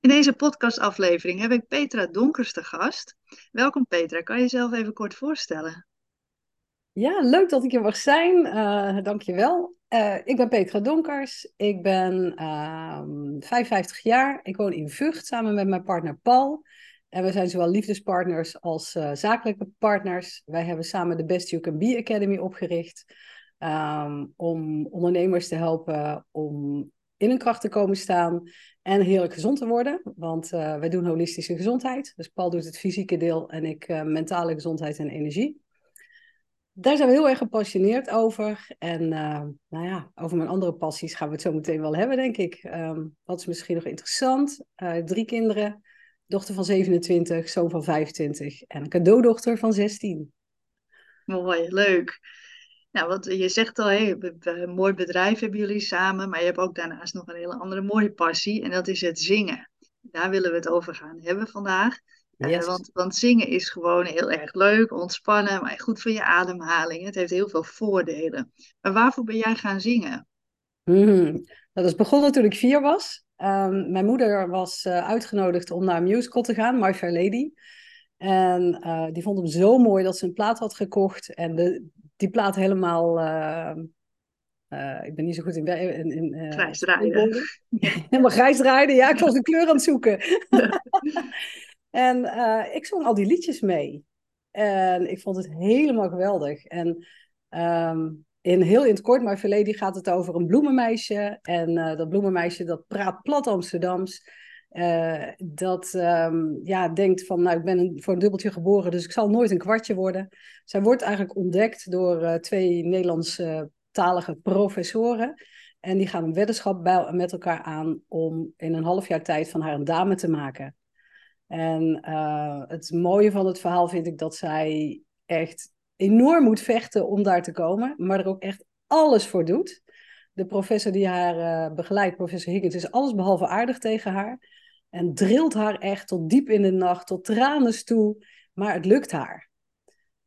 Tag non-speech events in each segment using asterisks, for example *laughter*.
In deze podcastaflevering heb ik Petra Donkers te gast. Welkom Petra, kan je jezelf even kort voorstellen? Ja, leuk dat ik hier mag zijn. Uh, dankjewel. Uh, ik ben Petra Donkers. Ik ben uh, 55 jaar. Ik woon in Vught samen met mijn partner Paul. En we zijn zowel liefdespartners als uh, zakelijke partners. Wij hebben samen de Best You Can Be Academy opgericht. Um, om ondernemers te helpen om in hun kracht te komen staan en heerlijk gezond te worden. Want uh, wij doen holistische gezondheid. Dus Paul doet het fysieke deel en ik uh, mentale gezondheid en energie. Daar zijn we heel erg gepassioneerd over. En uh, nou ja, over mijn andere passies gaan we het zo meteen wel hebben, denk ik. Um, wat is misschien nog interessant? drie kinderen. Dochter van 27, zoon van 25 en een cadeaudochter van 16. Mooi, leuk. Nou, wat je zegt al, hey, een mooi bedrijf hebben jullie samen, maar je hebt ook daarnaast nog een hele andere mooie passie en dat is het zingen. Daar willen we het over gaan hebben vandaag. Yes. Uh, want, want, zingen is gewoon heel erg leuk, ontspannen, maar goed voor je ademhaling. Het heeft heel veel voordelen. Maar waarvoor ben jij gaan zingen? Mm, dat is begonnen toen ik vier was. Um, mijn moeder was uh, uitgenodigd om naar een musical te gaan, My Fair Lady. En uh, die vond hem zo mooi dat ze een plaat had gekocht. En de, die plaat helemaal. Uh, uh, ik ben niet zo goed in. in, in uh, grijs draaien. *laughs* helemaal grijs draaien, ja, ik was de kleur aan het zoeken. *laughs* en ik zong al die liedjes mee. En ik vond het helemaal geweldig. En um, in heel in het kort, maar verleden gaat het over een bloemenmeisje. En dat bloemenmeisje dat praat plat Amsterdams. Uh, dat um, ja, denkt van, nou, ik ben een, voor een dubbeltje geboren, dus ik zal nooit een kwartje worden. Zij wordt eigenlijk ontdekt door uh, twee Nederlandse talige professoren. En die gaan een weddenschap bij, met elkaar aan om in een half jaar tijd van haar een dame te maken. En uh, het mooie van het verhaal vind ik dat zij echt enorm moet vechten om daar te komen, maar er ook echt alles voor doet. De professor die haar begeleidt, professor Higgins, is alles behalve aardig tegen haar. En drilt haar echt tot diep in de nacht, tot tranen toe. Maar het lukt haar.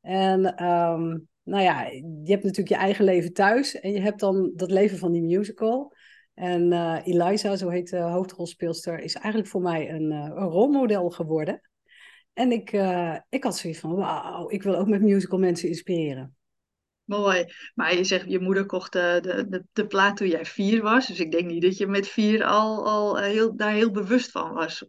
En um, nou ja, je hebt natuurlijk je eigen leven thuis. En je hebt dan dat leven van die musical. En uh, Eliza, zo heet de hoofdrolspeelster, is eigenlijk voor mij een, uh, een rolmodel geworden. En ik, uh, ik had zoiets van, wauw, ik wil ook met musical mensen inspireren. Mooi. Maar je zegt, je moeder kocht de, de, de, de, plaat toen jij vier was. Dus ik denk niet dat je met vier al, al eh, heel, daar heel bewust van was.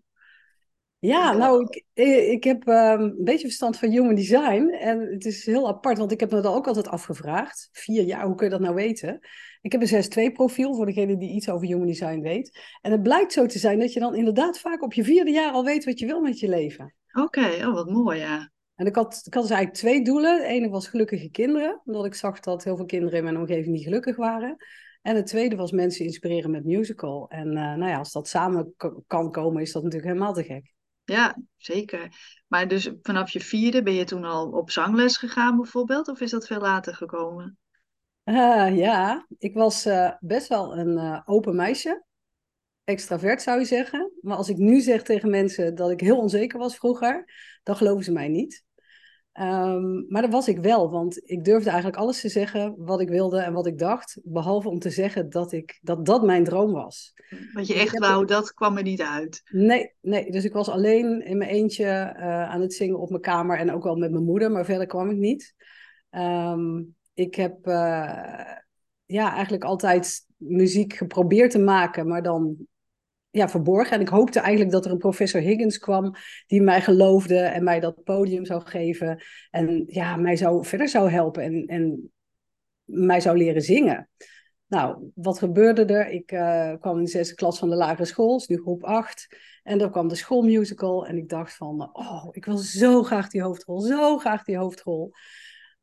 Ja, nou, ik, ik heb um, een beetje verstand van human design. En het is heel apart, want ik heb me dat ook altijd afgevraagd. Vier jaar, hoe kun je dat nou weten? Ik heb een 6-2 profiel, voor degene die iets over human design weet. En het blijkt zo te zijn dat je dan inderdaad vaak op je vierde jaar al weet wat je wil met je leven. Oké, okay, oh, wat mooi, ja. En ik had, ik had dus eigenlijk twee doelen. De ene was gelukkige kinderen, omdat ik zag dat heel veel kinderen in mijn omgeving niet gelukkig waren. En het tweede was mensen inspireren met musical. En uh, nou ja, als dat samen kan komen, is dat natuurlijk helemaal te gek. Ja, zeker. Maar dus vanaf je vierde ben je toen al op zangles gegaan bijvoorbeeld? Of is dat veel later gekomen? Uh, ja, ik was uh, best wel een open meisje. Extravert zou je zeggen. Maar als ik nu zeg tegen mensen dat ik heel onzeker was vroeger, dan geloven ze mij niet. Um, maar dat was ik wel, want ik durfde eigenlijk alles te zeggen wat ik wilde en wat ik dacht, behalve om te zeggen dat ik, dat, dat mijn droom was. Wat je echt wou, dat kwam er niet uit. Nee, nee, dus ik was alleen in mijn eentje uh, aan het zingen op mijn kamer en ook wel met mijn moeder, maar verder kwam ik niet. Um, ik heb uh, ja, eigenlijk altijd muziek geprobeerd te maken, maar dan ja, verborgen. En ik hoopte eigenlijk dat er een professor Higgins kwam die mij geloofde en mij dat podium zou geven. En ja, mij zou, verder zou helpen en, en mij zou leren zingen. Nou, wat gebeurde er? Ik uh, kwam in de zesde klas van de lagere school, is nu groep 8. En dan kwam de schoolmusical en ik dacht van, oh, ik wil zo graag die hoofdrol, zo graag die hoofdrol.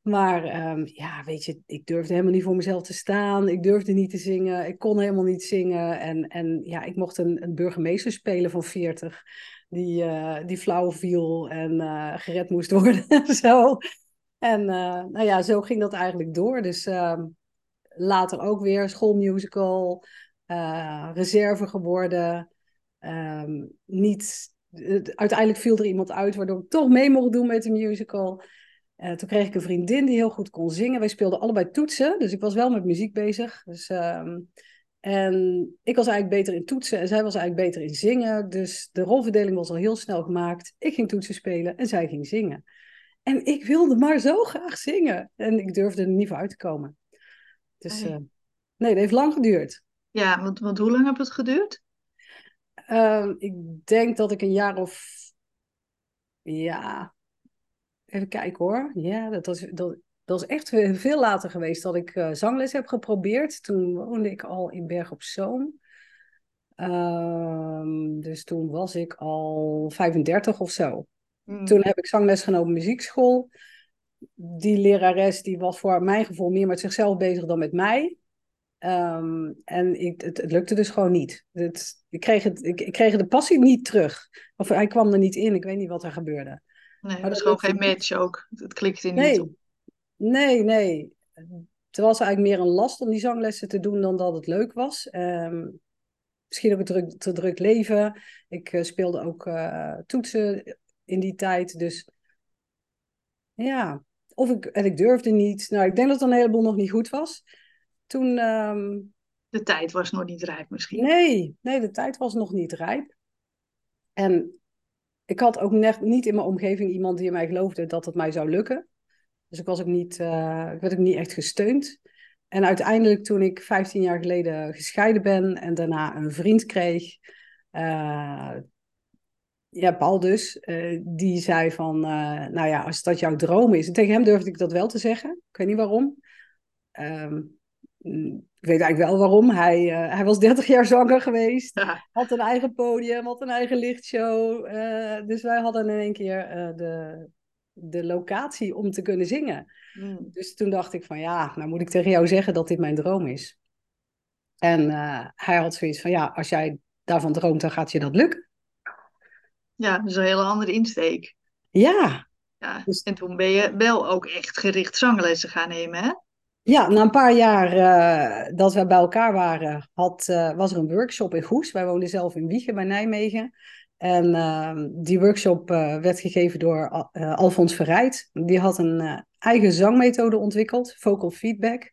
Maar um, ja, weet je, ik durfde helemaal niet voor mezelf te staan. Ik durfde niet te zingen. Ik kon helemaal niet zingen. En, en ja, ik mocht een, een burgemeester spelen van 40. Die, uh, die flauw viel en uh, gered moest *laughs* worden. zo. En uh, nou ja, zo ging dat eigenlijk door. Dus ehm, later ook weer schoolmusical. reserve geworden. Um, niet, uiteindelijk viel er iemand uit waardoor ik toch mee mocht doen met de musical. Uh, toen kreeg ik een vriendin die heel goed kon zingen. Wij speelden allebei toetsen, dus ik was wel met muziek bezig. Dus uh, En ik was eigenlijk beter in toetsen en zij was eigenlijk beter in zingen. Dus de rolverdeling was al heel snel gemaakt. Ik ging toetsen spelen en zij ging zingen. En ik wilde maar zo graag zingen. En ik durfde er niet voor uit te komen. Dus Nee. eh, nee, dat heeft lang geduurd. Ja, want, want hoe lang heeft het geduurd? Ehm, ik denk dat ik een jaar of... Ja, even kijken hoor. Ja, dat was, dat, dat is echt veel later geweest dat ik eh, zangles heb geprobeerd. Toen woonde ik al in Berg op Zoom. Ehm, dus toen was ik al 35 of zo. Hmm. Toen heb ik zangles genomen muziekschool. Die lerares die was voor mijn gevoel meer met zichzelf bezig dan met mij. Ehm, en ik, het, het lukte dus gewoon niet. Het, ik, kreeg het, ik, ik kreeg de passie niet terug. Of hij kwam er niet in. Ik weet niet wat er gebeurde. Nee, Maar het dat gewoon lukte geen match ook. Het klikte niet Nee, op. nee, nee. Het was eigenlijk meer een last om die zanglessen te doen dan dat het leuk was. Ehm, misschien ook een druk, te druk leven. Ik eh, speelde ook eh, toetsen in die tijd. Dus ja, of ik, en ik durfde niet. Nou, ik denk dat er een heleboel nog niet goed was. Toen, ehm, De tijd was nog niet rijp misschien. nee, nee, de tijd was nog niet rijp. En ik had ook net niet in mijn omgeving iemand die in mij geloofde dat het mij zou lukken. Dus ik was ook niet, eh, ik werd ook niet echt gesteund. En uiteindelijk toen ik 15 jaar geleden gescheiden ben en daarna een vriend kreeg, eh, ja, Paul dus, eh, die zei van, nou ja, als dat jouw droom is. En tegen hem durfde ik dat wel te zeggen. Ik weet niet waarom. Ehm, ik weet eigenlijk wel waarom. Hij, eh, hij was 30 jaar zwanger geweest Ja. had een eigen podium, had een eigen lichtshow. eh, dus wij hadden in één keer eh, de, de locatie om te kunnen zingen. Hmm. Dus toen dacht ik van ja, nou moet ik tegen jou zeggen dat dit mijn droom is. En hij had zoiets van ja, als jij daarvan droomt, dan gaat je dat lukken. Ja, dat is een hele andere insteek. Ja, Ja. Dus- En toen ben je wel ook echt gericht zanglessen gaan nemen, hè? Ja na een paar jaar eh, dat we bij elkaar waren, had, eh, was er een workshop in Goes. Wij woonden zelf in Wiegen bij Nijmegen. En ehm, die workshop eh, werd gegeven door Al- Alfons Verrijd. Die had een eigen zangmethode ontwikkeld, vocal feedback.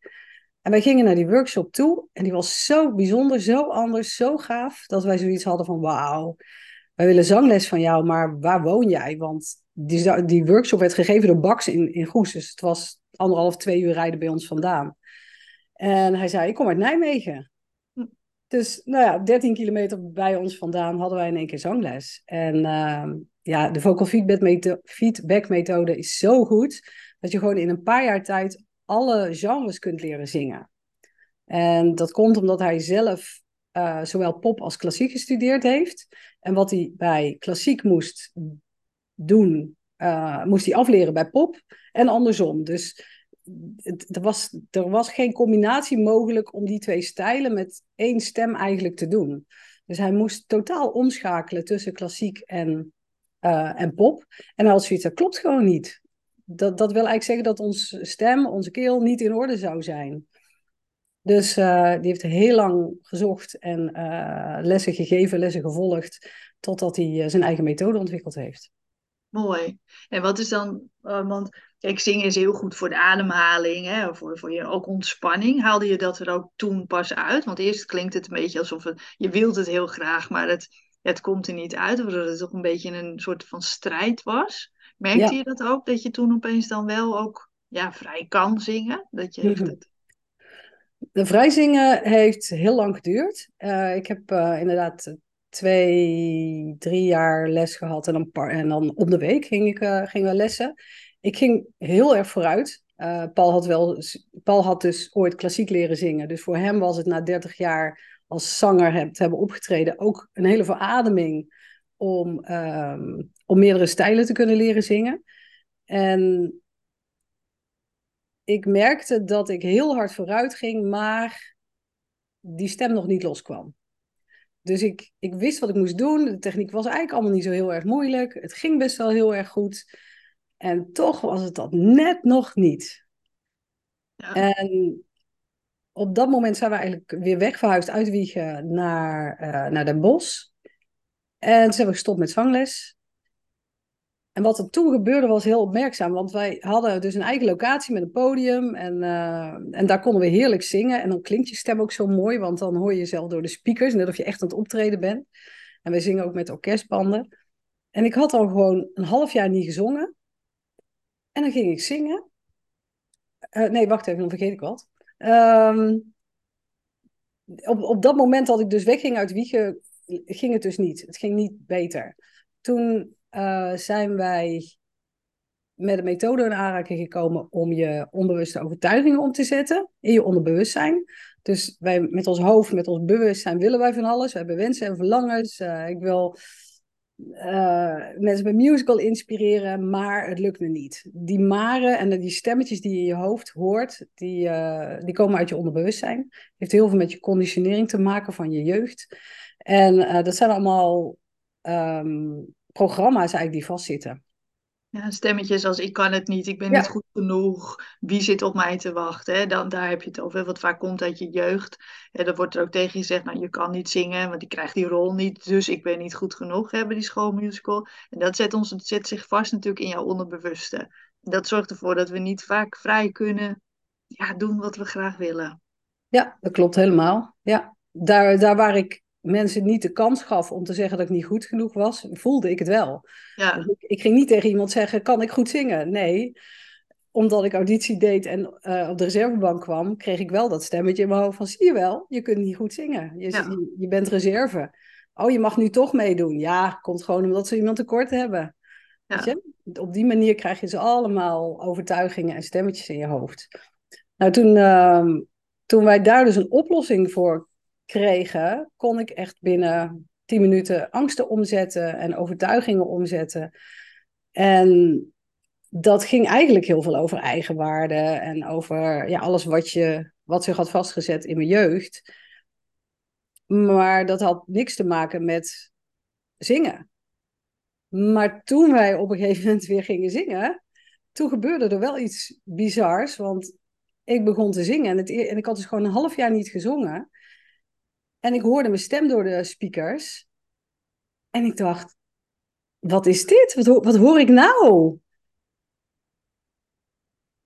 En wij gingen naar die workshop toe en die was zo bijzonder, zo anders, zo gaaf, dat wij zoiets hadden van wauw, wij willen zangles van jou, maar waar woon jij? Want die, die workshop werd gegeven door Bax in, in Goes, dus het was anderhalf, twee uur rijden bij ons vandaan. En hij zei, ik kom uit Nijmegen. Hm. Dus nou ja, 13 kilometer bij ons vandaan hadden wij in één keer zangles. En ehm, ja, de vocal feedback, metho- feedback methode is zo goed dat je gewoon in een paar jaar tijd alle genres kunt leren zingen. En dat komt omdat hij zelf eh, zowel pop als klassiek gestudeerd heeft. En wat hij bij klassiek moest doen, eh, moest hij afleren bij pop en andersom. Dus het, er, was, er was geen combinatie mogelijk om die twee stijlen met één stem eigenlijk te doen. Dus hij moest totaal omschakelen tussen klassiek en, eh, en pop. En hij had zoiets, dat klopt gewoon niet. Dat, dat wil eigenlijk zeggen dat onze stem, onze keel niet in orde zou zijn. Dus eh, die heeft heel lang gezocht en lessen gegeven, lessen gevolgd, totdat hij zijn eigen methode ontwikkeld heeft. Mooi. En wat is dan, eh, want kijk, zingen is heel goed voor de ademhaling, hè, voor, voor je ook ontspanning. Haalde je dat er ook toen pas uit? Want eerst klinkt het een beetje alsof het, je wilt het heel graag, maar het, het komt er niet uit. Of dat het toch een beetje een soort van strijd was. Merkte Ja. je dat ook? Dat je toen opeens dan wel ook ja, vrij kan zingen? Dat je echt Mhm. het, De vrijzingen heeft heel lang geduurd. Eh, ik heb eh, inderdaad twee, drie jaar les gehad en dan, par- en dan om de week ging ik, eh, gingen we lessen. Ik ging heel erg vooruit. Eh, Paul, had wel, Paul had dus ooit klassiek leren zingen. Dus voor hem was het na 30 jaar als zanger heb, te hebben opgetreden ook een hele verademing om, ehm, om meerdere stijlen te kunnen leren zingen. En ik merkte dat ik heel hard vooruit ging, maar die stem nog niet loskwam. Dus ik, ik wist wat ik moest doen. De techniek was eigenlijk allemaal niet zo heel erg moeilijk. Het ging best wel heel erg goed. En toch was het dat net nog niet. Ja. En op dat moment zijn we eigenlijk weer wegverhuisd uit Wiegen naar, eh, naar Den Bosch. En toen hebben we gestopt met zangles. En wat er toen gebeurde was heel opmerkzaam, want wij hadden dus een eigen locatie met een podium en, eh, en daar konden we heerlijk zingen. En dan klinkt je stem ook zo mooi, want dan hoor je jezelf door de speakers, net of je echt aan het optreden bent. En wij zingen ook met orkestbanden. En ik had al gewoon een half jaar niet gezongen. En dan ging ik zingen. Eh, nee, wacht even, dan vergeet ik wat. Ehm, op, op dat moment dat ik dus wegging uit Wiegen, ging het dus niet. Het ging niet beter. Toen uh, zijn wij met een methode in aanraking gekomen om je onbewuste overtuigingen om te zetten in je onderbewustzijn. Dus wij met ons hoofd, met ons bewustzijn willen wij van alles. We hebben wensen en verlangens. Uh, ik wil uh, mensen met musical inspireren, maar het lukt me niet. Die maren en die stemmetjes die je in je hoofd hoort, die, die komen uit je onderbewustzijn. Het heeft heel veel met je conditionering te maken van je jeugd. En dat zijn allemaal um, programma's eigenlijk die vastzitten. Ja, stemmetjes als ik kan het niet, ik ben ja. niet goed genoeg, wie zit op mij te wachten? Hè? Dan, daar heb je het over, wat vaak komt uit je jeugd. En dan wordt er ook tegen je gezegd, nou je kan niet zingen, want die krijgt die rol niet, dus ik ben niet goed genoeg, hebben die schoolmusical. En dat zet, ons, zet zich vast natuurlijk in jouw onderbewuste. Dat zorgt ervoor dat we niet vaak vrij kunnen ja, doen wat we graag willen. Ja, dat klopt helemaal. Ja, daar, daar waar ik mensen niet de kans gaf om te zeggen dat ik niet goed genoeg was, voelde ik het wel. Ja. Dus ik, ik, ging niet tegen iemand zeggen, kan ik goed zingen? Nee, omdat ik auditie deed en uh, op de reservebank kwam, kreeg ik wel dat stemmetje in mijn hoofd van, zie je wel, je kunt niet goed zingen. Je, ja. je, je, bent reserve. Oh, je mag nu toch meedoen. Ja, komt gewoon omdat ze iemand tekort hebben. Ja. Op die manier krijg je ze allemaal overtuigingen en stemmetjes in je hoofd. Nou, toen, uh, toen wij daar dus een oplossing voor kregen, kon ik echt binnen tien minuten angsten omzetten en overtuigingen omzetten. En dat ging eigenlijk heel veel over eigenwaarde en over ja, alles wat, je, wat zich had vastgezet in mijn jeugd. Maar dat had niks te maken met zingen. Maar toen wij op een gegeven moment weer gingen zingen, toen gebeurde er wel iets bizars. Want ik begon te zingen en, het, en ik had dus gewoon een half jaar niet gezongen. En ik hoorde mijn stem door de speakers. En ik dacht, wat is dit? Wat, wat hoor ik nou?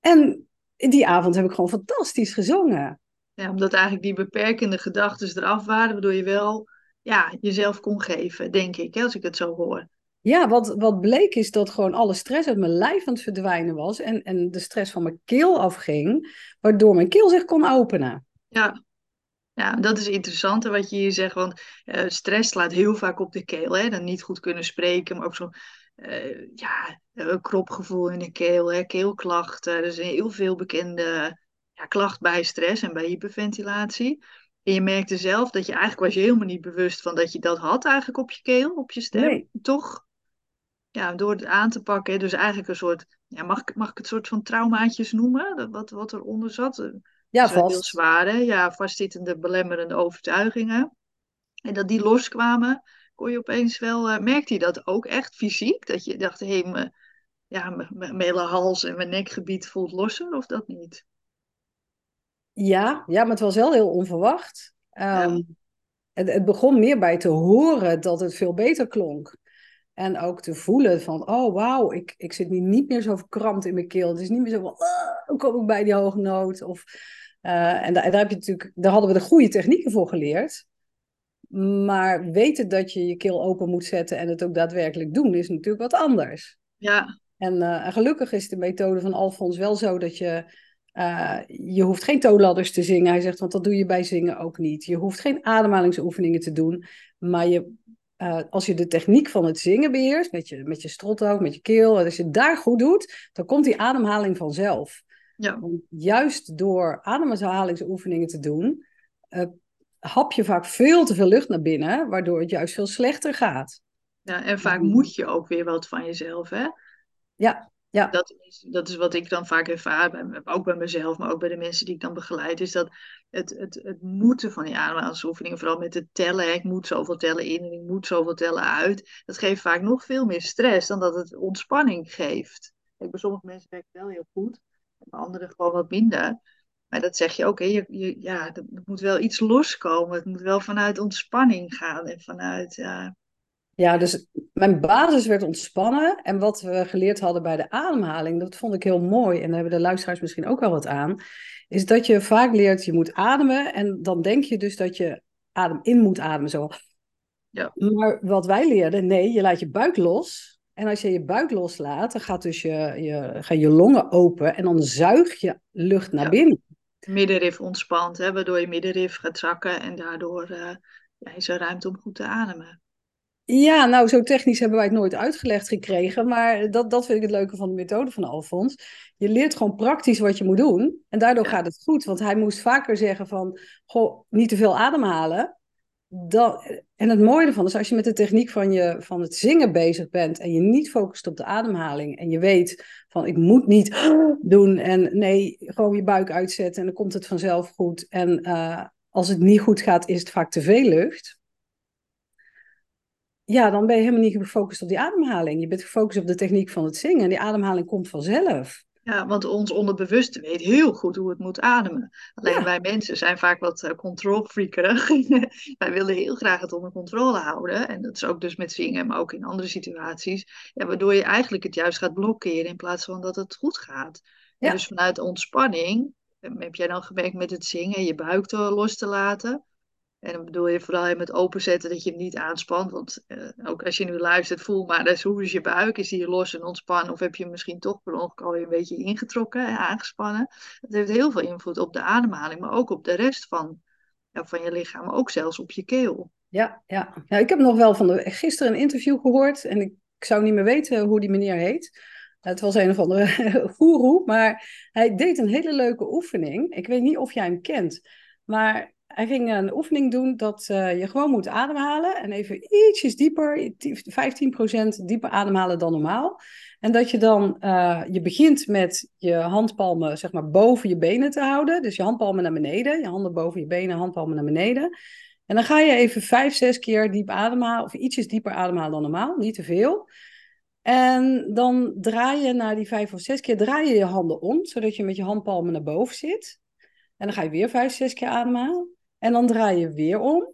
En die avond heb ik gewoon fantastisch gezongen. Ja, omdat eigenlijk die beperkende gedachten eraf waren, waardoor je wel ja, jezelf kon geven, denk ik, als ik het zo hoor. Ja, wat, wat bleek is dat gewoon alle stress uit mijn lijf aan het verdwijnen was en, en de stress van mijn keel afging, waardoor mijn keel zich kon openen. Ja, ja, dat is interessant wat je hier zegt, want uh, stress slaat heel vaak op de keel. Hè? Dan niet goed kunnen spreken, maar ook zo'n uh, ja, kropgevoel in de keel, hè? keelklachten. Er zijn heel veel bekende ja, klachten bij stress en bij hyperventilatie. En je merkte zelf dat je eigenlijk was je helemaal niet bewust van dat je dat had eigenlijk op je keel, op je stem. Nee. Toch? Ja, door het aan te pakken. Dus eigenlijk een soort, ja, mag, mag ik het soort van traumaatjes noemen? Wat, wat eronder zat? Ja, vast. vast. Heel zware, ja, vastzittende belemmerende overtuigingen. En dat die loskwamen, kon je opeens wel, uh, merkte je dat ook echt fysiek? Dat je dacht, hé, hey, ja, mijn hele hals en mijn nekgebied voelt losser, of dat niet? Ja, ja, maar het was wel heel onverwacht. Um, ja. het, het begon meer bij te horen dat het veel beter klonk. En ook te voelen van, oh wauw, ik, ik zit nu niet meer zo verkrampt in mijn keel. Het is niet meer zo van, oh, hoe kom ik bij die hoge noot? Of, uh, en daar, daar, heb je natuurlijk, daar hadden we de goede technieken voor geleerd. Maar weten dat je je keel open moet zetten en het ook daadwerkelijk doen, is natuurlijk wat anders. Ja. En, uh, en gelukkig is de methode van Alfons wel zo dat je, uh, je hoeft geen toonladders te zingen. Hij zegt, want dat doe je bij zingen ook niet. Je hoeft geen ademhalingsoefeningen te doen, maar je als je de techniek van het zingen beheerst, met je, met je strothoofd, met je keel, als je het daar goed doet, dan komt die ademhaling vanzelf. Ja. Want juist door ademhalingsoefeningen te doen, uh, hap je vaak veel te veel lucht naar binnen, waardoor het juist veel slechter gaat. Ja, en vaak moet je ook weer wat van jezelf, hè? Ja, ja. Dat, is, dat is wat ik dan vaak ervaar, bij, ook bij mezelf, maar ook bij de mensen die ik dan begeleid, is dat het, het, het moeten van die ademhalingsoefeningen, vooral met het tellen, ik moet zoveel tellen in en ik moet zoveel tellen uit, dat geeft vaak nog veel meer stress dan dat het ontspanning geeft. Bij sommige mensen werkt het wel heel goed, anderen gewoon wat minder. Maar dat zeg je ook, hè? Je, je, ja, er moet wel iets loskomen. Het moet wel vanuit ontspanning gaan en vanuit... Ja, ja, dus mijn basis werd ontspannen. En wat we geleerd hadden bij de ademhaling, dat vond ik heel mooi. En daar hebben de luisteraars misschien ook wel wat aan. Is dat je vaak leert, je moet ademen. En dan denk je dus dat je adem in moet ademen. Zo. Ja. Maar wat wij leerden, nee, je laat je buik los. En als je je buik loslaat, dan gaat dus je, je, gaan je longen open. En dan zuig je lucht naar Ja. binnen. middenrif ontspant, hè, waardoor je middenrif gaat zakken en daardoor eh, ja, is er ruimte om goed te ademen. Ja, nou, zo technisch hebben wij het nooit uitgelegd gekregen. Maar dat, dat vind ik het leuke van de methode van Alfons. Je leert gewoon praktisch wat je moet doen. En daardoor Ja. gaat het goed. Want hij moest vaker zeggen van, goh, niet te veel ademhalen. En het mooie ervan is, als je met de techniek van, je, van het zingen bezig bent... en je niet focust op de ademhaling... en je weet van, ik moet niet *gasps* doen... en nee, gewoon je buik uitzetten... en dan komt het vanzelf goed. En eh, als het niet goed gaat, is het vaak te veel lucht ja, dan ben je helemaal niet gefocust op die ademhaling. Je bent gefocust op de techniek van het zingen. En die ademhaling komt vanzelf. Ja, want ons onderbewuste weet heel goed hoe het moet ademen. Alleen Ja. wij mensen zijn vaak wat uh, controlfreakerig. *laughs* wij willen heel graag het onder controle houden. En dat is ook dus met zingen, maar ook in andere situaties. Ja, waardoor je eigenlijk het juist gaat blokkeren in plaats van dat het goed gaat. Ja. dus vanuit ontspanning eh, heb jij dan gewerkt met het zingen, je buik te, los te laten. En dan bedoel je vooral met openzetten dat je hem niet aanspant. Want eh, ook als je nu luistert, voel maar dus hoe is je buik? Is die los en ontspannen? Of heb je hem misschien toch per ongeluk alweer een beetje ingetrokken en aangespannen? Dat heeft heel veel invloed op de ademhaling, maar ook op de rest van, van je lichaam. Ook zelfs op je keel. Ja, ja. ja ik heb nog wel van gisteren een interview gehoord. En ik, ik zou niet meer weten hoe die meneer heet. Het was een of andere *laughs* goeroe. Maar hij deed een hele leuke oefening. Ik weet niet of jij hem kent. Maar hij ging een oefening doen dat uh, je gewoon moet ademhalen. En even ietsjes dieper, 15% dieper ademhalen dan normaal. En dat je dan, uh, je begint met je handpalmen zeg maar boven je benen te houden. Dus je handpalmen naar beneden, je handen boven je benen, handpalmen naar beneden. En dan ga je even vijf, zes keer diep ademhalen, of ietsjes dieper ademhalen dan normaal, niet te veel. En dan draai je na die vijf of zes keer, draai je je handen om, zodat je met je handpalmen naar boven zit. En dan ga je weer vijf, zes keer ademhalen. En dan draai je weer om.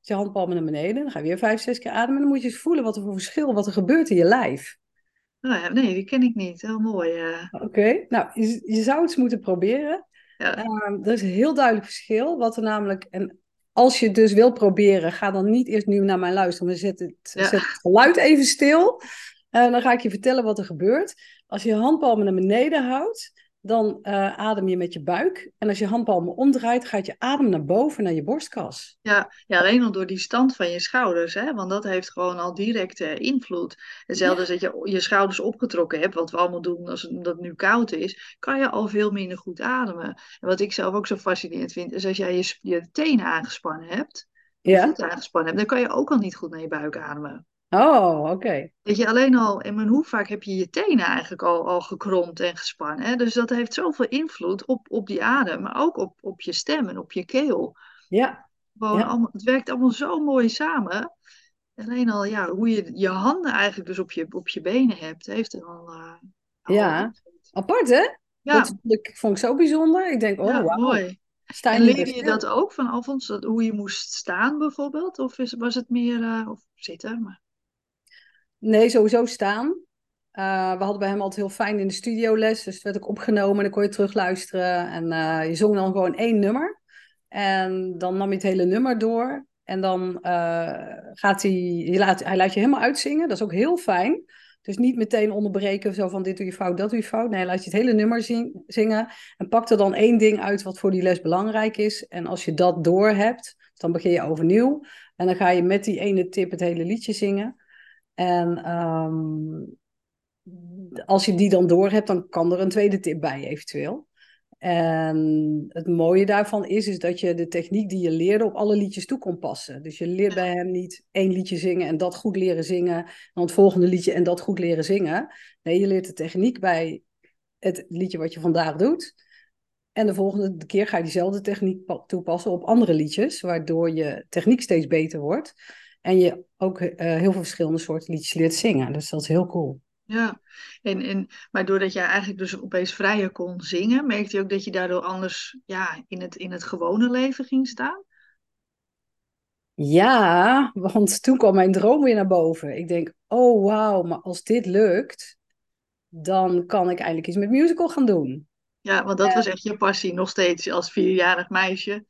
Je handpalmen naar beneden. Dan ga je weer vijf, zes keer ademen. En dan moet je eens voelen wat er voor verschil, wat er gebeurt in je lijf. Oh ja, nee, die ken ik niet. Heel mooi. Uh... Oké, okay. nou, je, je, zou het eens moeten proberen. Ja. Uh, er is een heel duidelijk verschil. Wat er namelijk, en als je het dus wil proberen, ga dan niet eerst nu naar mij luisteren. Maar zet het, ja. zet het geluid even stil. En dan ga ik je vertellen wat er gebeurt. Als je je handpalmen naar beneden houdt, dan uh, adem je met je buik. En als je handpalmen omdraait, gaat je adem naar boven, naar je borstkas. Ja, ja alleen al door die stand van je schouders, hè? want dat heeft gewoon al directe invloed. Hetzelfde als ja. dat je je schouders opgetrokken hebt, wat we allemaal doen als het, het nu koud is, kan je al veel minder goed ademen. En wat ik zelf ook zo fascinerend vind, is als jij je, je tenen aangespannen hebt, ja. goed aangespannen hebt, dan kan je ook al niet goed naar je buik ademen. Oh, oké. Okay. Dat je alleen al, en hoe vaak heb je je tenen eigenlijk al, al gekromd en gespannen. Hè? Dus dat heeft zoveel invloed op, op die adem, maar ook op, op je stem en op je keel. Ja. Gewoon ja. Allemaal, het werkt allemaal zo mooi samen. Alleen al, ja, hoe je je handen eigenlijk dus op je, op je benen hebt, heeft er al. Uh, ja, apart hè? Ja. Dat ik, vond ik zo bijzonder. Ik denk, oh, ja, wow. mooi. En leerde je dat ook van Alfons, dat, hoe je moest staan bijvoorbeeld? Of is, was het meer, uh, of zitten? Maar... Nee, sowieso staan. Uh, we hadden bij hem altijd heel fijn in de studioles. Dus werd ook opgenomen en dan kon je terugluisteren. En uh, je zong dan gewoon één nummer. En dan nam je het hele nummer door. En dan uh, gaat hij, laat, hij laat je helemaal uitzingen. Dat is ook heel fijn. Dus niet meteen onderbreken, zo van dit doe je fout, dat doe je fout. Nee, laat je het hele nummer zing, zingen. En pak er dan één ding uit wat voor die les belangrijk is. En als je dat door hebt, dan begin je overnieuw. En dan ga je met die ene tip het hele liedje zingen. En um, als je die dan door hebt, dan kan er een tweede tip bij eventueel. En het mooie daarvan is, is dat je de techniek die je leerde op alle liedjes toe kon passen. Dus je leert bij hem niet één liedje zingen en dat goed leren zingen. En dan het volgende liedje en dat goed leren zingen. Nee, je leert de techniek bij het liedje wat je vandaag doet. En de volgende keer ga je diezelfde techniek toepassen op andere liedjes. Waardoor je techniek steeds beter wordt. En je ook uh, heel veel verschillende soorten liedjes leert zingen. Dus dat is heel cool. Ja, en, en, maar doordat jij eigenlijk dus opeens vrijer kon zingen, merkte je ook dat je daardoor anders ja, in, het, in het gewone leven ging staan? Ja, want toen kwam mijn droom weer naar boven. Ik denk, oh wauw, maar als dit lukt, dan kan ik eindelijk iets met musical gaan doen. Ja, want dat was echt je passie, nog steeds als vierjarig meisje.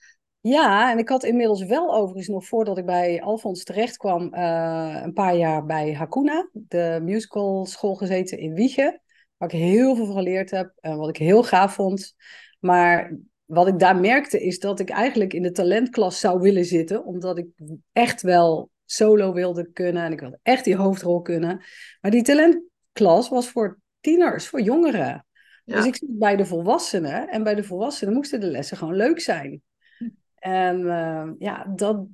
Ja, en ik had inmiddels wel overigens nog voordat ik bij Alfons terecht kwam, eh, een paar jaar bij Hakuna, de musical school gezeten in Wiegen. Waar ik heel veel van geleerd heb en wat ik heel gaaf vond. Maar wat ik daar merkte is dat ik eigenlijk in de talentklas zou willen zitten, omdat ik echt wel solo wilde kunnen en ik wilde echt die hoofdrol kunnen. Maar die talentklas was voor tieners, voor jongeren. Dus ik zit bij de volwassenen en bij de volwassenen moesten de lessen gewoon leuk zijn. En uh, ja, dat.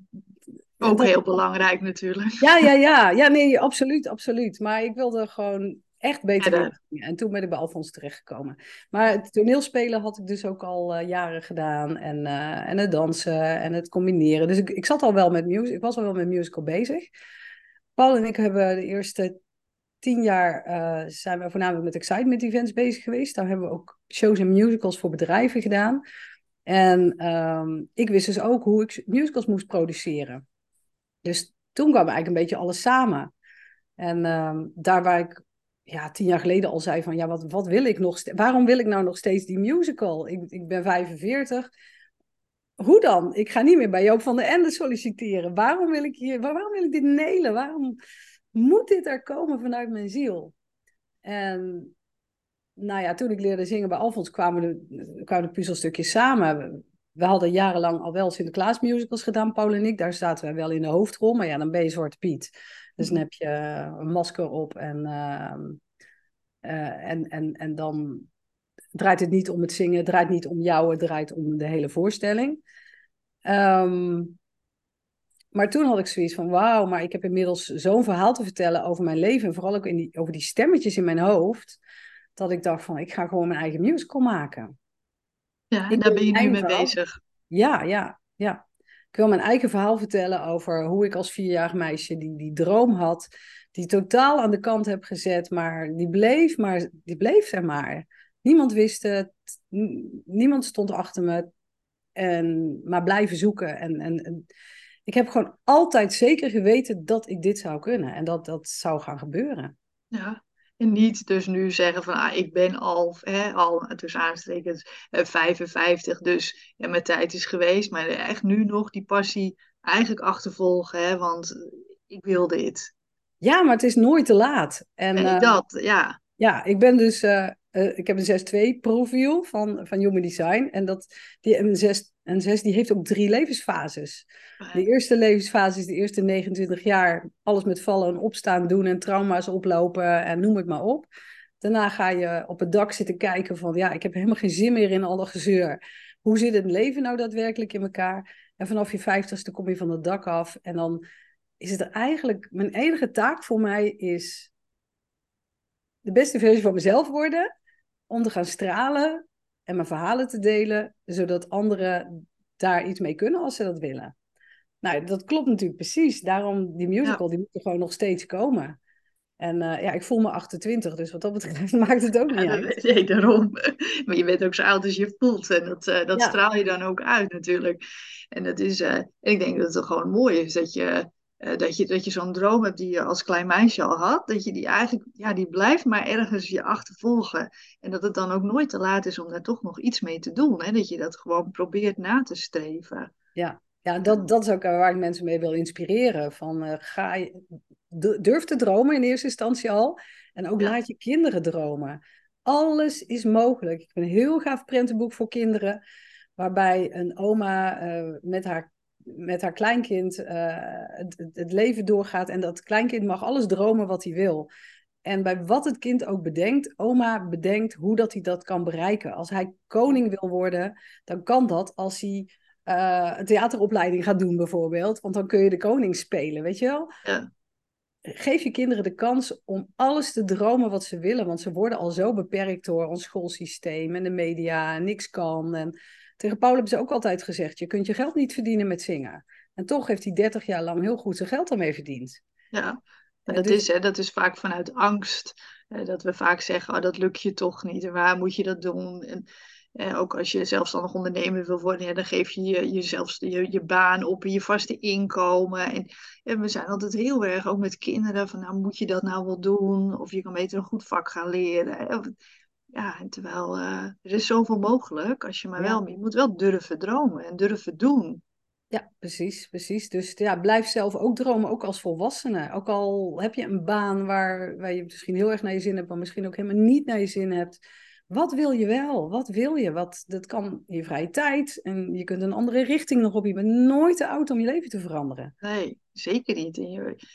Ook heel belangrijk natuurlijk. Ja, ja, ja. Ja, nee, absoluut, absoluut. Maar ik wilde gewoon echt beter ja, En toen ben ik bij Alfons terechtgekomen. Maar het toneelspelen had ik dus ook al uh, jaren gedaan. En, uh, en het dansen en het combineren. Dus ik, ik zat al wel met music. Ik was al wel met musical bezig. Paul en ik hebben de eerste tien jaar uh, zijn we voornamelijk met excitement events bezig geweest. Daar hebben we ook shows en musicals voor bedrijven gedaan. En um, ik wist dus ook hoe ik musicals moest produceren. Dus toen kwam eigenlijk een beetje alles samen. En um, daar waar ik ja, tien jaar geleden al zei van, ja, wat, wat wil ik nog? Waarom wil ik nou nog steeds die musical? Ik, ik ben 45. Hoe dan? Ik ga niet meer bij Joop van der Ende solliciteren. Waarom wil ik hier, waarom wil ik dit nelen? Waarom moet dit er komen vanuit mijn ziel? En nou ja, toen ik leerde zingen bij Alfons kwamen de, kwamen de puzzelstukjes samen. We hadden jarenlang al wel Sinterklaas musicals gedaan, Paul en ik. Daar zaten we wel in de hoofdrol. Maar ja, dan ben je Zwarte Piet. Dus dan heb je een masker op en, uh, uh, en, en, en dan draait het niet om het zingen, het draait niet om jou, het draait om de hele voorstelling. Um, maar toen had ik zoiets van, wauw, maar ik heb inmiddels zo'n verhaal te vertellen over mijn leven. En vooral ook in die, over die stemmetjes in mijn hoofd dat ik dacht van, ik ga gewoon mijn eigen musical maken. Ja, en daar ben je nu mee bezig. Ja, ja, ja. Ik wil mijn eigen verhaal vertellen over hoe ik als vierjarig meisje die, die droom had, die totaal aan de kant heb gezet, maar die bleef, maar die bleef er maar. Niemand wist het, niemand stond achter me, en, maar blijven zoeken. En, en, en, ik heb gewoon altijd zeker geweten dat ik dit zou kunnen en dat dat zou gaan gebeuren. Ja, en niet dus nu zeggen van ah, ik ben al, hè, al tussen aanstekens 55, dus ja, mijn tijd is geweest. Maar echt nu nog die passie eigenlijk achtervolgen, hè, want ik wil dit. Ja, maar het is nooit te laat. En, en uh, dat, ja. Ja, ik ben dus uh, uh, ik heb een 6-2 profiel van, van Human Design. En dat, die, een, 6, een 6 die heeft ook drie levensfases. De eerste levensfase is de eerste 29 jaar. Alles met vallen en opstaan doen en trauma's oplopen en noem het maar op. Daarna ga je op het dak zitten kijken van... ja, ik heb helemaal geen zin meer in alle gezeur. Hoe zit het leven nou daadwerkelijk in elkaar? En vanaf je vijftigste kom je van het dak af. En dan is het er eigenlijk... Mijn enige taak voor mij is... de beste versie van mezelf worden om te gaan stralen en mijn verhalen te delen, zodat anderen daar iets mee kunnen als ze dat willen. Nou, dat klopt natuurlijk precies. Daarom die musical, die moet er gewoon nog steeds komen. En uh, ja, ik voel me 28, dus wat dat betreft *laughs* maakt het ook niet ja, uit. Nee, daarom. Maar je bent ook zo oud als je voelt. En dat, uh, dat straal je dan ook uit natuurlijk. En dat is, uh, ik denk dat het gewoon mooi is dat je uh, dat je, dat je zo'n droom hebt die je als klein meisje al had, dat je die eigenlijk, ja, die blijft maar ergens je achtervolgen. En dat het dan ook nooit te laat is om daar toch nog iets mee te doen. Hè? Dat je dat gewoon probeert na te streven. Ja, ja dat, dat is ook waar ik mensen mee wil inspireren. Van, uh, ga je, durf te dromen in eerste instantie al. En ook laat je kinderen dromen. Alles is mogelijk. Ik heb een heel gaaf prentenboek voor kinderen. Waarbij een oma uh, met haar met haar kleinkind uh, het, het, leven doorgaat. En dat kleinkind mag alles dromen wat hij wil. En bij wat het kind ook bedenkt, oma bedenkt hoe dat hij dat kan bereiken. Als hij koning wil worden, dan kan dat als hij uh, een theateropleiding gaat doen bijvoorbeeld. Want dan kun je de koning spelen, weet je wel? Ja. Geef je kinderen de kans om alles te dromen wat ze willen. Want ze worden al zo beperkt door ons schoolsysteem en de media. En niks kan. En tegen Paul hebben ze ook altijd gezegd: je kunt je geld niet verdienen met zingen. En toch heeft hij 30 jaar lang heel goed zijn geld ermee verdiend. Ja, en dat, is, hè, dat is vaak vanuit angst. dat we vaak zeggen: oh, dat lukt je toch niet. En waar moet je dat doen? En Eh, ook als je zelfstandig ondernemer wil worden, ja, dan geef je, je jezelf je, je baan op en je vaste inkomen. En, en, we zijn altijd heel erg, ook met kinderen, van nou moet je dat nou wel doen? Of je kan beter een goed vak gaan leren. Ja, terwijl uh, er is zoveel mogelijk als je maar wel, je moet wel durven dromen en durven doen. Ja, precies, precies. Dus ja, blijf zelf ook dromen, ook als volwassene. Ook al heb je een baan waar, waar je misschien heel erg naar je zin hebt, maar misschien ook helemaal niet naar je zin hebt. Wat wil je wel? Wat wil je? Wat, dat kan in je vrije tijd en je kunt een andere richting nog op. Je bent nooit te oud om je leven te veranderen. Nee, zeker niet.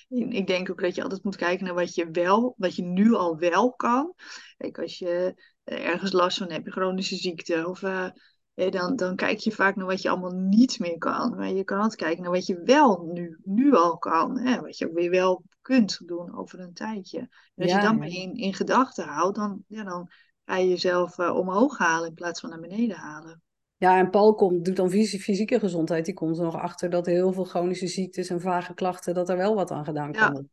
ik denk ook dat je altijd moet kijken naar wat je wel, wat je nu al wel kan. Kijk, als je ergens last van hebt, chronische ziekte of... Uh, dan, dan kijk je vaak naar wat je allemaal niet meer kan. Maar je kan altijd kijken naar wat je wel nu, nu al kan. Hè? Wat je ook weer wel kunt doen over een tijdje. En als je dat maar in, in gedachten houdt, dan, ja, dan ga je jezelf uh, omhoog halen in plaats van naar beneden halen. Ja, en Paul komt, doet dan fysieke gezondheid. Die komt er nog achter dat heel veel chronische ziektes en vage klachten, dat er wel wat aan gedaan kan worden.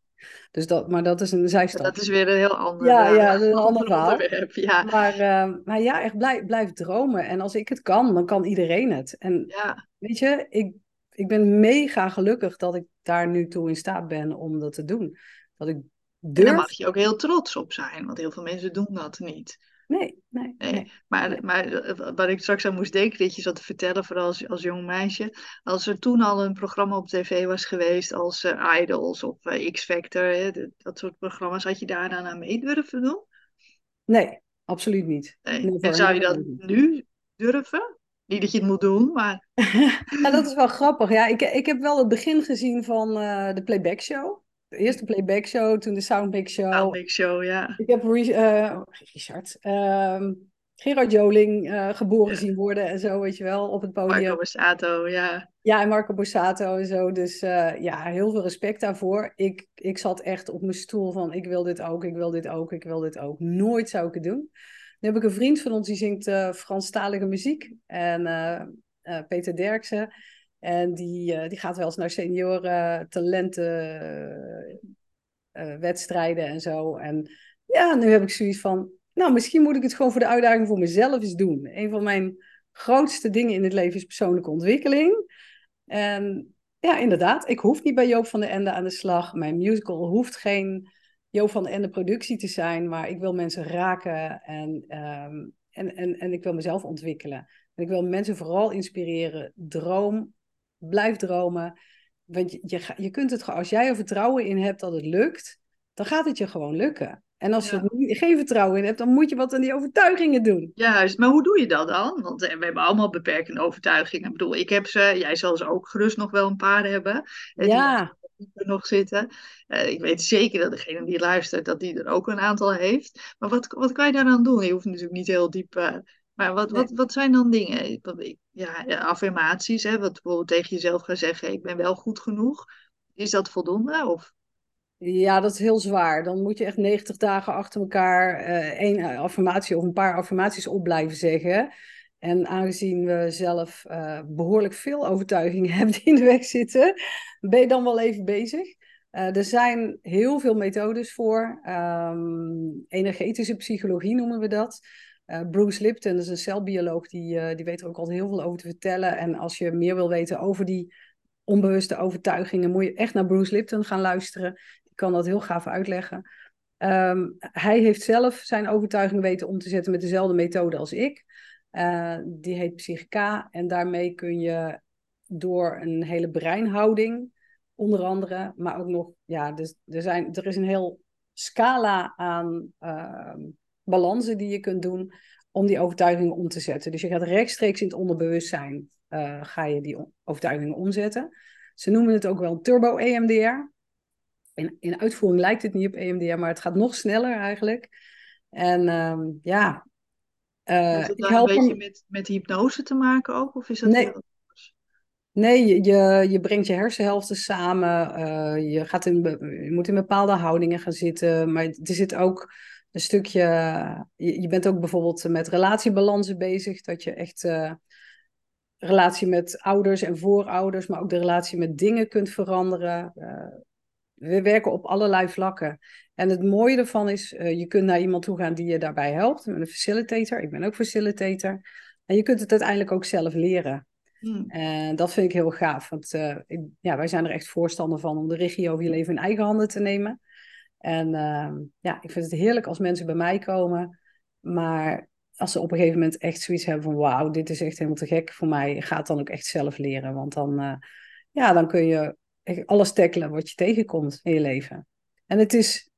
Dus dat, maar dat is een zijstap. Dat is weer een heel ander, ja, ja, een ander *laughs* onderwerp. Ja. Maar, uh, maar ja, echt blijf, blijf dromen. En als ik het kan, dan kan iedereen het. En ja. weet je, ik, ik ben mega gelukkig dat ik daar nu toe in staat ben om dat te doen. Dat ik durf. En daar mag je ook heel trots op zijn, want heel veel mensen doen dat niet. Nee, nee. nee, Maar, maar eh, wat ik straks aan moest denken, dat je zat te vertellen, vooral als, als jong meisje. Als er toen al een programma op tv was geweest als uh, Idols of uh, X-Factor, dat soort programma's, had je daar dan aan mee durven doen? Nee, absoluut niet. Nee. En zou je dat nu durven? Niet dat je het moet doen, maar... ja, *laughs* dat is wel grappig. Ja, ik, ik heb wel het begin gezien van de Playback Show. De eerste playback show, toen de soundback show. Show, ja. Ik heb uh, Richard, uh, Gerard Joling uh, geboren zien worden en zo, weet je wel, op het podium. Marco Borsato, ja. Ja, en Marco Borsato en zo. Dus uh, ja, heel veel respect daarvoor. Ik, ik zat echt op mijn stoel van, ik wil dit ook, ik wil dit ook, ik wil dit ook. Nooit zou ik het doen. Nu heb ik een vriend van ons, die zingt Franstalige muziek. En Peter Derksen. En die, uh, die gaat wel eens naar senioren talentenwedstrijden uh, en zo. En ja, nu heb ik zoiets van, nou, misschien moet ik het gewoon voor de uitdaging voor mezelf eens doen. Een van mijn grootste dingen in het leven is persoonlijke ontwikkeling. En ja, inderdaad, ik hoef niet bij Joop van den Ende aan de slag. Mijn musical hoeft geen Joop van den Ende productie te zijn, maar ik wil mensen raken en, um, en, en, en ik wil mezelf ontwikkelen. En ik wil mensen vooral inspireren. Droom blijf dromen. Want je, je, je kunt het als jij er vertrouwen in hebt dat het lukt, dan gaat het je gewoon lukken. En als je er geen vertrouwen in hebt, dan moet je wat aan die overtuigingen doen. Juist, maar hoe doe je dat dan? Want eh, we hebben allemaal beperkende overtuigingen. Ik bedoel, ik heb ze, jij zal ze ook gerust nog wel een paar hebben. Ja. Die er nog zitten. Uh, ik weet zeker dat degene die luistert, dat die er ook een aantal heeft. Maar wat, wat kan je daaraan doen? Je hoeft natuurlijk niet heel diep uh, maar wat, wat, wat zijn dan dingen? Ja, affirmaties, hè? wat bijvoorbeeld tegen jezelf gaan zeggen, ik ben wel goed genoeg. Is dat voldoende? Of? Ja, dat is heel zwaar. Dan moet je echt 90 dagen achter elkaar uh, één affirmatie of een paar affirmaties op blijven zeggen. En aangezien we zelf uh, behoorlijk veel overtuigingen *laughs* hebben die in de weg zitten, ben je dan wel even bezig. Uh, er zijn heel veel methodes voor. Um, energetische psychologie noemen we dat. Uh, Bruce Lipton is een celbioloog, die, uh, die weet er ook altijd heel veel over te vertellen. En als je meer wil weten over die onbewuste overtuigingen, moet je echt naar Bruce Lipton gaan luisteren. Die kan dat heel gaaf uitleggen. Um, hij heeft zelf zijn overtuiging weten om te zetten met dezelfde methode als ik. Uh, die heet Psychica. En daarmee kun je door een hele breinhouding, onder andere, maar ook nog, ja, dus er, zijn, er is een heel scala aan ehm, balansen die je kunt doen om die overtuigingen om te zetten. Dus je gaat rechtstreeks in het onderbewustzijn uh, ga je die overtuigingen omzetten. Ze noemen het ook wel turbo EMDR. In, in uitvoering lijkt het niet op EMDR, maar het gaat nog sneller eigenlijk. En um, ja. Uh, Heeft het een beetje met, met hypnose te maken ook? Of is dat nee. Nee, je, je, je, brengt je hersenhelften samen. Uh, je, gaat in, je moet in bepaalde houdingen gaan zitten. Maar er zit ook een stukje. Je, je, bent ook bijvoorbeeld met relatiebalansen bezig. Dat je echt uh, relatie met ouders en voorouders, maar ook de relatie met dingen kunt veranderen. Uh, we werken op allerlei vlakken. En het mooie ervan is, uh, je kunt naar iemand toe gaan die je daarbij helpt. Met een facilitator. Ik ben ook facilitator. En je kunt het uiteindelijk ook zelf leren. Hmm. En dat vind ik heel gaaf. Want ik, ja, wij zijn er echt voorstander van om de regie over je leven in eigen handen te nemen. En uh, ja, ik vind het heerlijk als mensen bij mij komen. Maar als ze op een gegeven moment echt zoiets hebben van wauw, dit is echt helemaal te gek voor mij, ga het dan ook echt zelf leren. Want dan, uh, ja, dan kun je alles tackelen wat je tegenkomt in je leven. En het is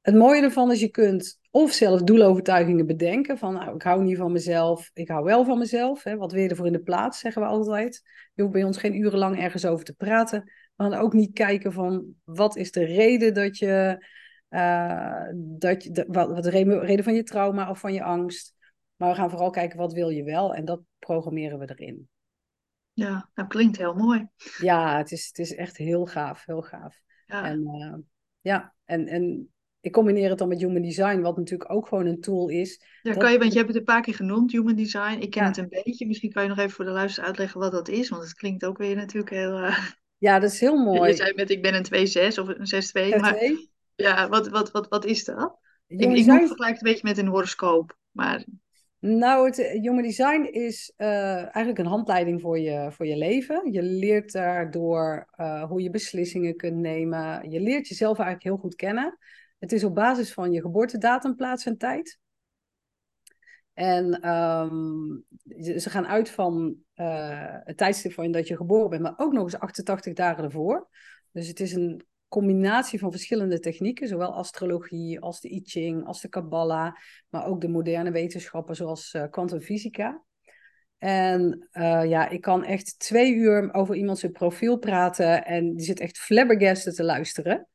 het mooie ervan is je kunt of zelf doelovertuigingen bedenken van nou, ik hou niet van mezelf, ik hou wel van mezelf. Hè, wat wil je ervoor in de plaats, zeggen we altijd. Je hoeft bij ons geen urenlang ergens over te praten. We gaan ook niet kijken van wat is de reden dat je, uh, dat de, wat, wat de reden van je trauma of van je angst. Maar we gaan vooral kijken wat wil je wel en dat programmeren we erin. Ja, dat klinkt heel mooi. Ja, het is, het is echt heel gaaf, heel gaaf. Ja. En uh, ja, en, en ik combineer het dan met human design, wat natuurlijk ook gewoon een tool is. Ja, kan je, want je hebt het een paar keer genoemd, human design. Ik ken het een beetje. Misschien kan je nog even voor de luister uitleggen wat dat is, want het klinkt ook weer natuurlijk heel. Uh... Ja, dat is heel *laughs* mooi. Je zei met ik ben een 2-6 of een 6-2. Maar ja, wat, wat, wat, wat is dat? ik, ik design... vergelijk het een beetje met een horoscoop. Maar... Nou, het Human Design is uh, eigenlijk een handleiding voor je, voor je leven. Je leert daardoor uh, hoe je beslissingen kunt nemen. Je leert jezelf eigenlijk heel goed kennen. Het is op basis van je geboortedatum, plaats en tijd. En um, ze gaan uit van uh, het tijdstip van dat je geboren bent, maar ook nog eens 88 dagen ervoor. Dus het is een combinatie van verschillende technieken, zowel astrologie als de I Ching, als de Kabbalah, maar ook de moderne wetenschappen zoals kwantumfysica. Uh, en uh, ja, ik kan echt twee uur over iemand zijn profiel praten en die zit echt flabbergasted te luisteren.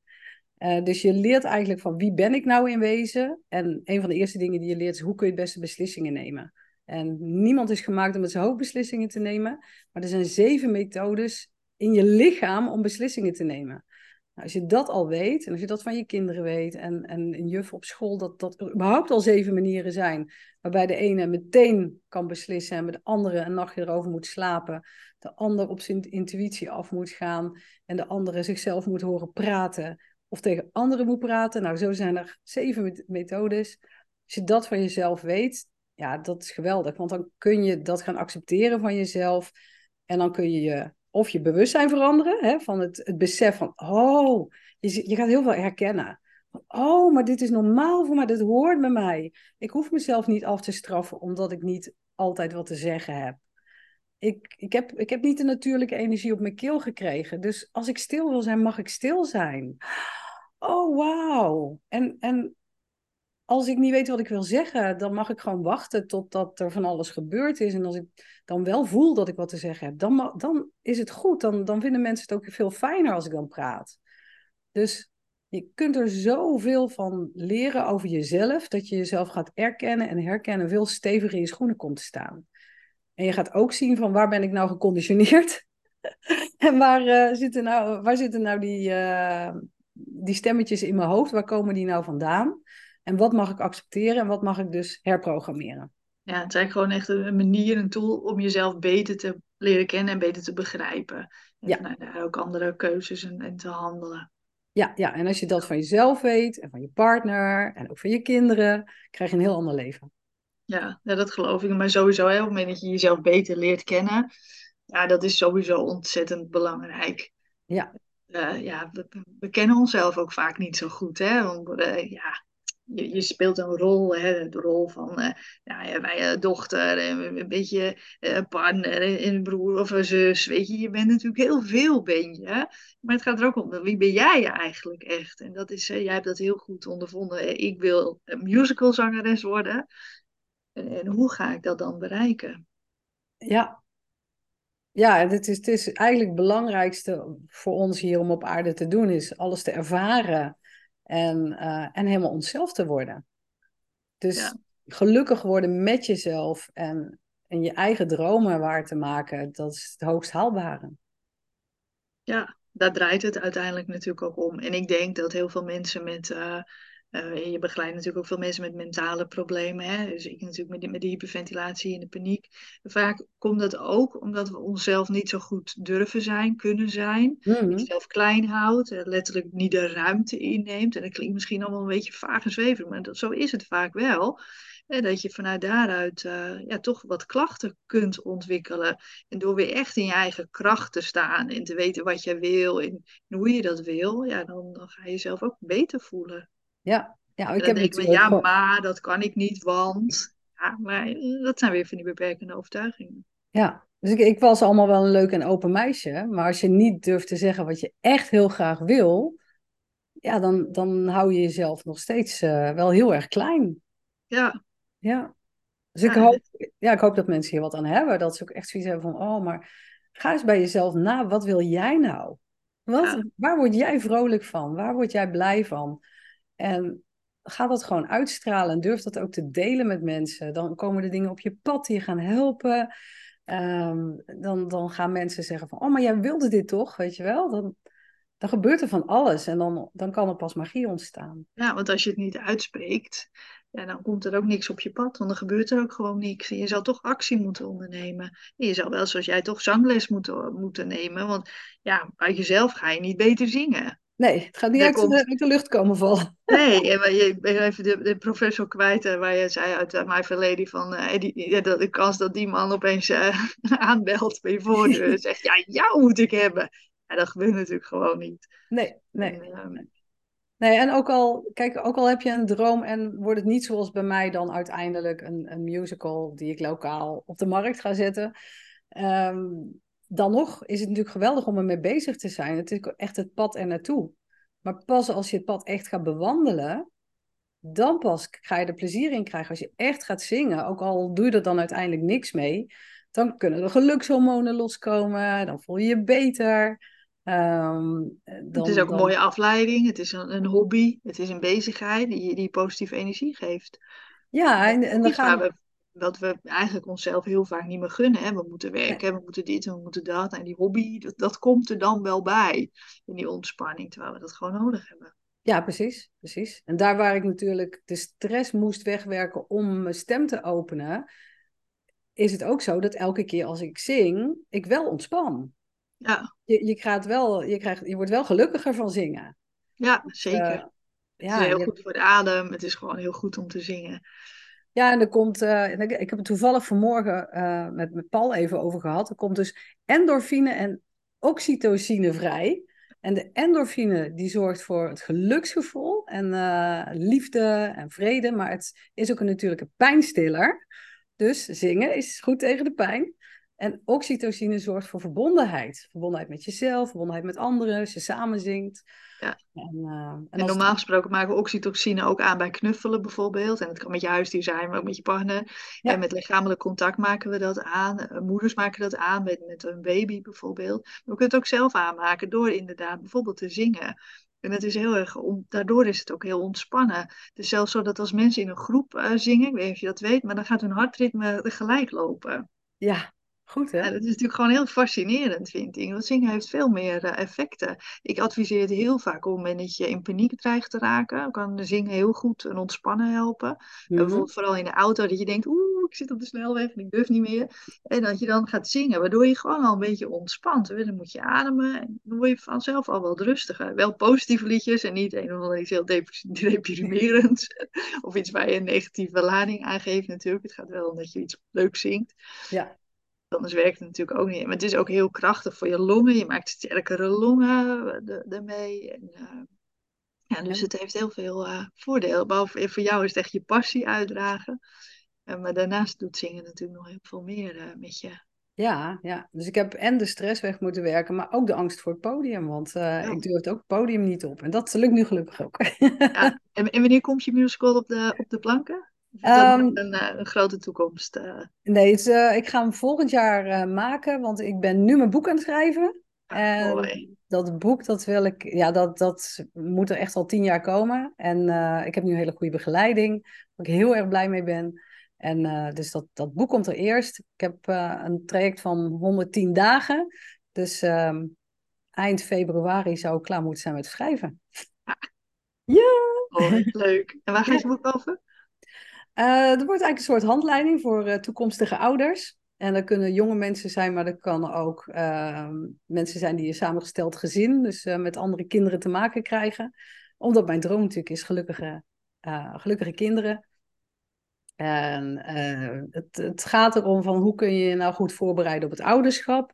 Uh, dus je leert eigenlijk van wie ben ik nou in wezen. En een van de eerste dingen die je leert is hoe kun je het beste beslissingen nemen. En niemand is gemaakt om met zijn hoofd beslissingen te nemen. Maar er zijn zeven methodes in je lichaam om beslissingen te nemen. Nou, als je dat al weet, en als je dat van je kinderen weet, en, en een juf op school, dat dat er überhaupt al zeven manieren zijn, waarbij de ene meteen kan beslissen en de andere een nachtje erover moet slapen, de ander op zijn intuïtie af moet gaan en de andere zichzelf moet horen praten, of tegen anderen moet praten. Nou, zo zijn er zeven methodes. Als je dat van jezelf weet, ja, dat is geweldig. Want dan kun je dat gaan accepteren van jezelf. En dan kun je je, of je bewustzijn veranderen, hè, van het, het besef van, oh, je, je gaat heel veel herkennen. Oh, maar dit is normaal voor mij, dit hoort bij mij. Ik hoef mezelf niet af te straffen omdat ik niet altijd wat te zeggen heb. Ik, ik, heb, ik heb niet de natuurlijke energie op mijn keel gekregen. Dus als ik stil wil zijn, mag ik stil zijn oh wauw. En, en als ik niet weet wat ik wil zeggen, dan mag ik gewoon wachten totdat er van alles gebeurd is. En als ik dan wel voel dat ik wat te zeggen heb, dan, dan is het goed. Dan, dan vinden mensen het ook veel fijner als ik dan praat. Dus je kunt er zoveel van leren over jezelf, dat je jezelf gaat erkennen en herkennen, veel steviger in je schoenen komt te staan. En je gaat ook zien van waar ben ik nou geconditioneerd? *laughs* en waar, uh, zitten nou, waar zitten nou die, uh, die stemmetjes in mijn hoofd, waar komen die nou vandaan? En wat mag ik accepteren en wat mag ik dus herprogrammeren? Ja, het is eigenlijk gewoon echt een manier, een tool om jezelf beter te leren kennen en beter te begrijpen. En ja. Daar ook andere keuzes en, en te handelen. Ja, ja, en als je dat van jezelf weet en van je partner en ook van je kinderen, krijg je een heel ander leven. Ja, ja dat geloof ik. Maar sowieso, hè, op het moment dat je jezelf beter leert kennen, ja, dat is sowieso ontzettend belangrijk. Ja. Uh, ja, we, we, kennen onszelf ook vaak niet zo goed. Hè? Want, uh, ja, je, je, speelt een rol, hè? de rol van uh, ja, bij dochter, een beetje partner, een broer of een zus. Weet je, je bent natuurlijk heel veel, ben je. Maar het gaat er ook om, wie ben jij eigenlijk echt? En dat is, jij hebt dat heel goed ondervonden. Ik wil musicalzangeres worden. En, en hoe ga ik dat dan bereiken? Ja, ja, het is, het is eigenlijk het belangrijkste voor ons hier om op aarde te doen, is alles te ervaren en, uh, en helemaal onszelf te worden. Dus gelukkig worden met jezelf en, en je eigen dromen waar te maken, dat is het hoogst haalbare. Ja, daar draait het uiteindelijk natuurlijk ook om. En ik denk dat heel veel mensen met uh, uh, je begeleidt natuurlijk ook veel mensen met mentale problemen. Hè? Dus ik natuurlijk met, met de hyperventilatie en de paniek. Vaak komt dat ook omdat we onszelf niet zo goed durven zijn, kunnen zijn. Mm Zelf klein houdt, letterlijk niet de ruimte inneemt. En dat klinkt misschien allemaal een beetje vaag en zweverig, maar dat, zo is het vaak wel. Hè, dat je vanuit daaruit eh, ja, toch wat klachten kunt ontwikkelen. En door weer echt in je eigen kracht te staan en te weten wat je wil en, hoe je dat wil, ja, dan, dan ga je jezelf ook beter voelen. Ja, ja ik heb denk ja, maar dat kan ik niet, want. Ja, maar dat zijn weer van die beperkende overtuigingen. Ja, dus ik, ik was allemaal wel een leuk en open meisje. Maar als je niet durft te zeggen wat je echt heel graag wil, ja, dan, dan hou je jezelf nog steeds eh, wel heel erg klein. Ja. Ja. Dus ik, hoop, ja, ik hoop dat mensen hier wat aan hebben. Dat ze ook echt zoiets hebben van, oh, maar ga eens bij jezelf na. Wat wil jij nou? Wat, Waar word jij vrolijk van? Waar word jij blij van? En ga dat gewoon uitstralen en durf dat ook te delen met mensen. Dan komen er dingen op je pad die je gaan helpen. Ehm, dan, dan gaan mensen zeggen van, oh, maar jij wilde dit toch, weet je wel? Dan, dan gebeurt er van alles en dan, dan kan er pas magie ontstaan. Ja, want als je het niet uitspreekt, ja, dan komt er ook niks op je pad, want dan gebeurt er ook gewoon niks. En je zal toch actie moeten ondernemen. En je zal wel, zoals jij, toch zangles moeten, moeten nemen, want ja, uit jezelf ga je niet beter zingen. Nee, het gaat niet uit, de, de, lucht komen vallen. Nee, je bent even de, de, professor kwijt, eh, waar je zei uit My Fair Lady van uh, die, ja, de kans dat die man opeens uh, *laughs* aanbelt bij je voordeur en zegt, ja, jou moet ik hebben. Ja, dat gebeurt natuurlijk gewoon niet. Nee, nee. En, ehm, nee, en ook al, kijk, ook al heb je een droom en wordt het niet zoals bij mij dan uiteindelijk een, een musical die ik lokaal op de markt ga zetten. Um, dan nog is het natuurlijk geweldig om ermee bezig te zijn. Het is echt het pad er naartoe. Maar pas als je het pad echt gaat bewandelen, dan pas ga je er plezier in krijgen. Als je echt gaat zingen, ook al doe je er dan uiteindelijk niks mee, dan kunnen er gelukshormonen loskomen, dan voel je je beter. dan, ehm, het is ook een mooie afleiding, het is een, een, hobby, het is een bezigheid die, die positieve energie geeft. Ja, en, en dan gaan we wat we eigenlijk onszelf heel vaak niet meer gunnen. Hè? We moeten werken, we moeten dit en we moeten dat. En die hobby, dat, dat komt er dan wel bij in die ontspanning, terwijl we dat gewoon nodig hebben. Ja, precies, precies. En daar waar ik natuurlijk de stress moest wegwerken om mijn stem te openen, is het ook zo dat elke keer als ik zing, ik wel ontspan. Ja. Je, je, krijgt wel, je, krijgt, je wordt wel gelukkiger van zingen. Ja, zeker. Uh, ja, het is heel goed voor de adem. Het is gewoon heel goed om te zingen. Ja, en er komt, uh, ik heb het toevallig vanmorgen uh, met, met Paul even over gehad. Er komt dus endorfine en oxytocine vrij. En de endorfine die zorgt voor het geluksgevoel en uh, liefde en vrede. Maar het is ook een natuurlijke pijnstiller. Dus zingen is goed tegen de pijn. En oxytocine zorgt voor verbondenheid. Verbondenheid met jezelf, verbondenheid met anderen, als je samen zingt. Ja. En, uh, en, normaal gesproken maken we oxytocine ook aan bij knuffelen bijvoorbeeld. En het kan met je huisdier zijn, maar ook met je partner. En met lichamelijk contact maken we dat aan. Eh, moeders maken dat aan met, met een baby bijvoorbeeld. Maar we kunnen het ook zelf aanmaken door inderdaad bijvoorbeeld te zingen. En het is heel erg, daardoor is het ook heel ontspannen. Het is zelfs zo dat als mensen in een groep uh, zingen, ik weet niet of je dat weet, maar dan gaat hun hartritme gelijk lopen. Ja, Goed, hè? Ja, dat is natuurlijk gewoon heel fascinerend, vind ik. Want zingen heeft veel meer uh, effecten. Ik adviseer het heel vaak op het dat je in paniek dreigt te raken. Kan zingen heel goed en ontspannen helpen. Mm -hmm. bijvoorbeeld vooral in de auto, dat je denkt, oeh, ik zit op de snelweg en ik durf niet meer. En dat je dan gaat zingen, waardoor je gewoon al een beetje ontspant. Dan moet je ademen en dan word je vanzelf al wat rustiger. Wel positieve liedjes en niet een of ander iets heel *laughs* deprimerends. of iets waar je een negatieve lading aan geeft natuurlijk. Het gaat wel om dat je iets leuks zingt. Ja. Anders werkt het natuurlijk ook niet. Maar het is ook heel krachtig voor je longen. Je maakt sterkere longen ermee. En, uh, ja, dus het heeft heel veel uh, voordelen. Behalve voor jou is het echt je passie uitdragen. Uh, maar daarnaast doet zingen natuurlijk nog heel veel meer met je. Ja, ja, dus ik heb en de stress weg moeten werken, maar ook de angst voor het podium. Want ja. ik durfde ook het podium niet op. En dat lukt nu gelukkig ook. ja. *laughs* en, en wanneer komt je musical op de, op de planken? Um, een, eh, een, grote toekomst? Uh... Nee, het, uh, ik ga hem volgend jaar maken, want ik ben nu mijn boek aan het schrijven. Ah, en mooi. dat boek, dat wil ik, ja, dat, dat moet er echt al tien jaar komen. En ik heb nu een hele goede begeleiding, waar ik heel erg blij mee ben. En dus dat, dat boek komt er eerst. Ik heb een traject van 110 dagen. Dus ehm, eind februari zou ik klaar moeten zijn met schrijven. Ah. Ja! Oh, leuk. En waar gaat je boek over? Uh, er wordt eigenlijk een soort handleiding voor uh, toekomstige ouders. En dat kunnen jonge mensen zijn, maar dat kan ook uh, mensen zijn die een samengesteld gezin, dus eh, met andere kinderen te maken krijgen. Omdat mijn droom natuurlijk is gelukkige, gelukkige kinderen. En eh, het, het gaat erom van hoe kun je je nou goed voorbereiden op het ouderschap,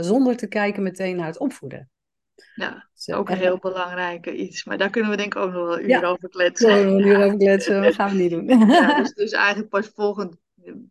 zonder te kijken meteen naar het opvoeden. Ja, dus, ook een heel belangrijk iets. Maar daar kunnen we denk ik ook nog wel uren *laughs* ja, over kletsen. Ja, een uur over kletsen, dat gaan we niet doen. Ja, *laughs* dus, dus eigenlijk pas volgend,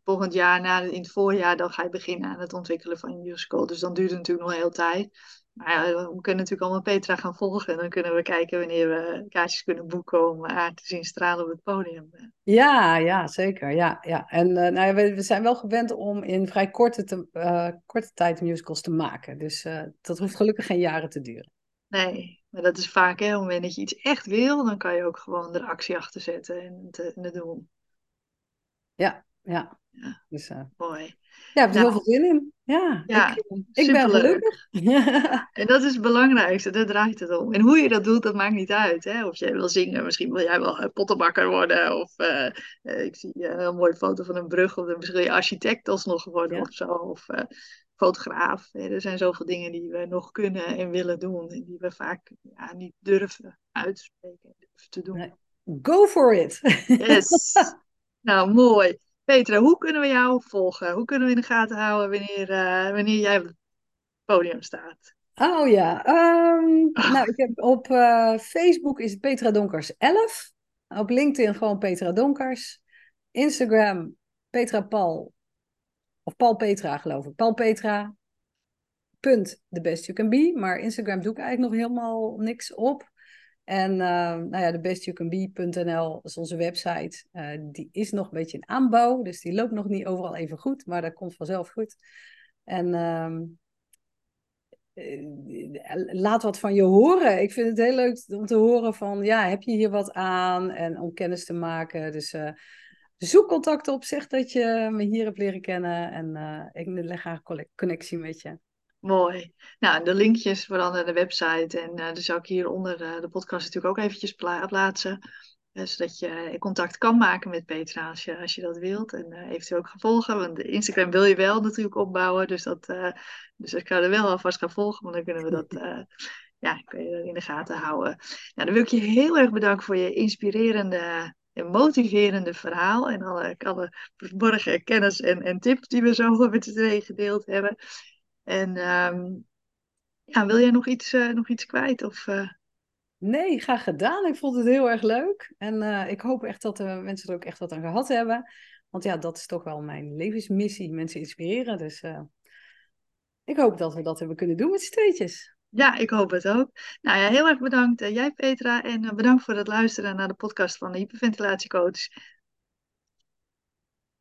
volgend jaar, na, in het voorjaar, dan ga je beginnen aan het ontwikkelen van je musical. Dus dan duurt het natuurlijk nog een hele tijd. Maar ja, we kunnen natuurlijk allemaal Petra gaan volgen. En dan kunnen we kijken wanneer we kaartjes kunnen boeken om haar te zien stralen op het podium. Ja, ja zeker. Ja, ja. En uh, nou ja, we, we, zijn wel gewend om in vrij korte, te, uh, korte tijd musicals te maken. Dus uh, dat hoeft gelukkig geen jaren te duren. Nee, maar dat is vaak, hè, op het moment dat je iets echt wil, dan kan je ook gewoon er actie achter zetten en het, en het doen. Ja, ja. ja. Dus, Mooi. Ja, ik heb er heel veel zin in. Ja, ja ik, ik ben gelukkig. *laughs* en dat is het belangrijkste, daar draait het om. En hoe je dat doet, dat maakt niet uit. Hè? Of jij wil zingen, misschien wil jij wel pottenbakker worden. Of uh, uh, ik zie een heel mooie foto van een brug, of dan misschien wil je architect alsnog worden ja. of zo. Of uh, fotograaf. Er zijn zoveel dingen die we nog kunnen en willen doen. En die we vaak ja, niet durven uitspreken, durven te doen. Go for it! Yes! *laughs* nou, mooi. Petra, hoe kunnen we jou volgen? Hoe kunnen we in de gaten houden wanneer, uh, wanneer jij op het podium staat? Oh ja, um, nou ik heb op uh, Facebook is het Petra Donkers 11. Op LinkedIn gewoon Petra Donkers. Instagram Petra Paul. Of Paul Petra geloof ik. Paul Petra. Punt the best you can be. Maar Instagram doe ik eigenlijk nog helemaal niks op. En uh, nou ja, thebestyoucanbe.nl is onze website. Uh, die is nog een beetje in aanbouw, dus die loopt nog niet overal even goed, maar dat komt vanzelf goed. En uh, laat wat van je horen. Ik vind het heel leuk om te horen van, ja, heb je hier wat aan? En om kennis te maken. Dus uh, zoek contact op, zeg dat je me hier hebt leren kennen. En ik leg graag connectie met je. Mooi. Nou, de linkjes vooral naar de website. En uh, dus zou ik hieronder uh, de podcast natuurlijk ook eventjes pla plaatsen. Uh, zodat je contact kan maken met Petra als je, als je dat wilt. En eventueel ook gaan volgen. Want Instagram wil je wel natuurlijk opbouwen. Dus, dat, dus ik ga er wel alvast gaan volgen. Want dan kunnen we dat *laughs* ja, kun je in de gaten houden. Nou, dan wil ik je heel erg bedanken voor je inspirerende en motiverende verhaal. En alle, alle verborgen kennis en, en tips die we zo *laughs* met z'n tweeën gedeeld hebben. En um, ja, wil jij nog iets, uh, nog iets kwijt? Of, uh... Nee, graag gedaan. Ik vond het heel erg leuk. En uh, ik hoop echt dat de mensen er ook echt wat aan gehad hebben. Want ja, dat is toch wel mijn levensmissie. Mensen inspireren. Dus ik hoop dat we dat hebben kunnen doen met z'n tweetjes. Ja, ik hoop het ook. Nou ja, heel erg bedankt jij Petra. En bedankt voor het luisteren naar de podcast van de hyperventilatiecoach.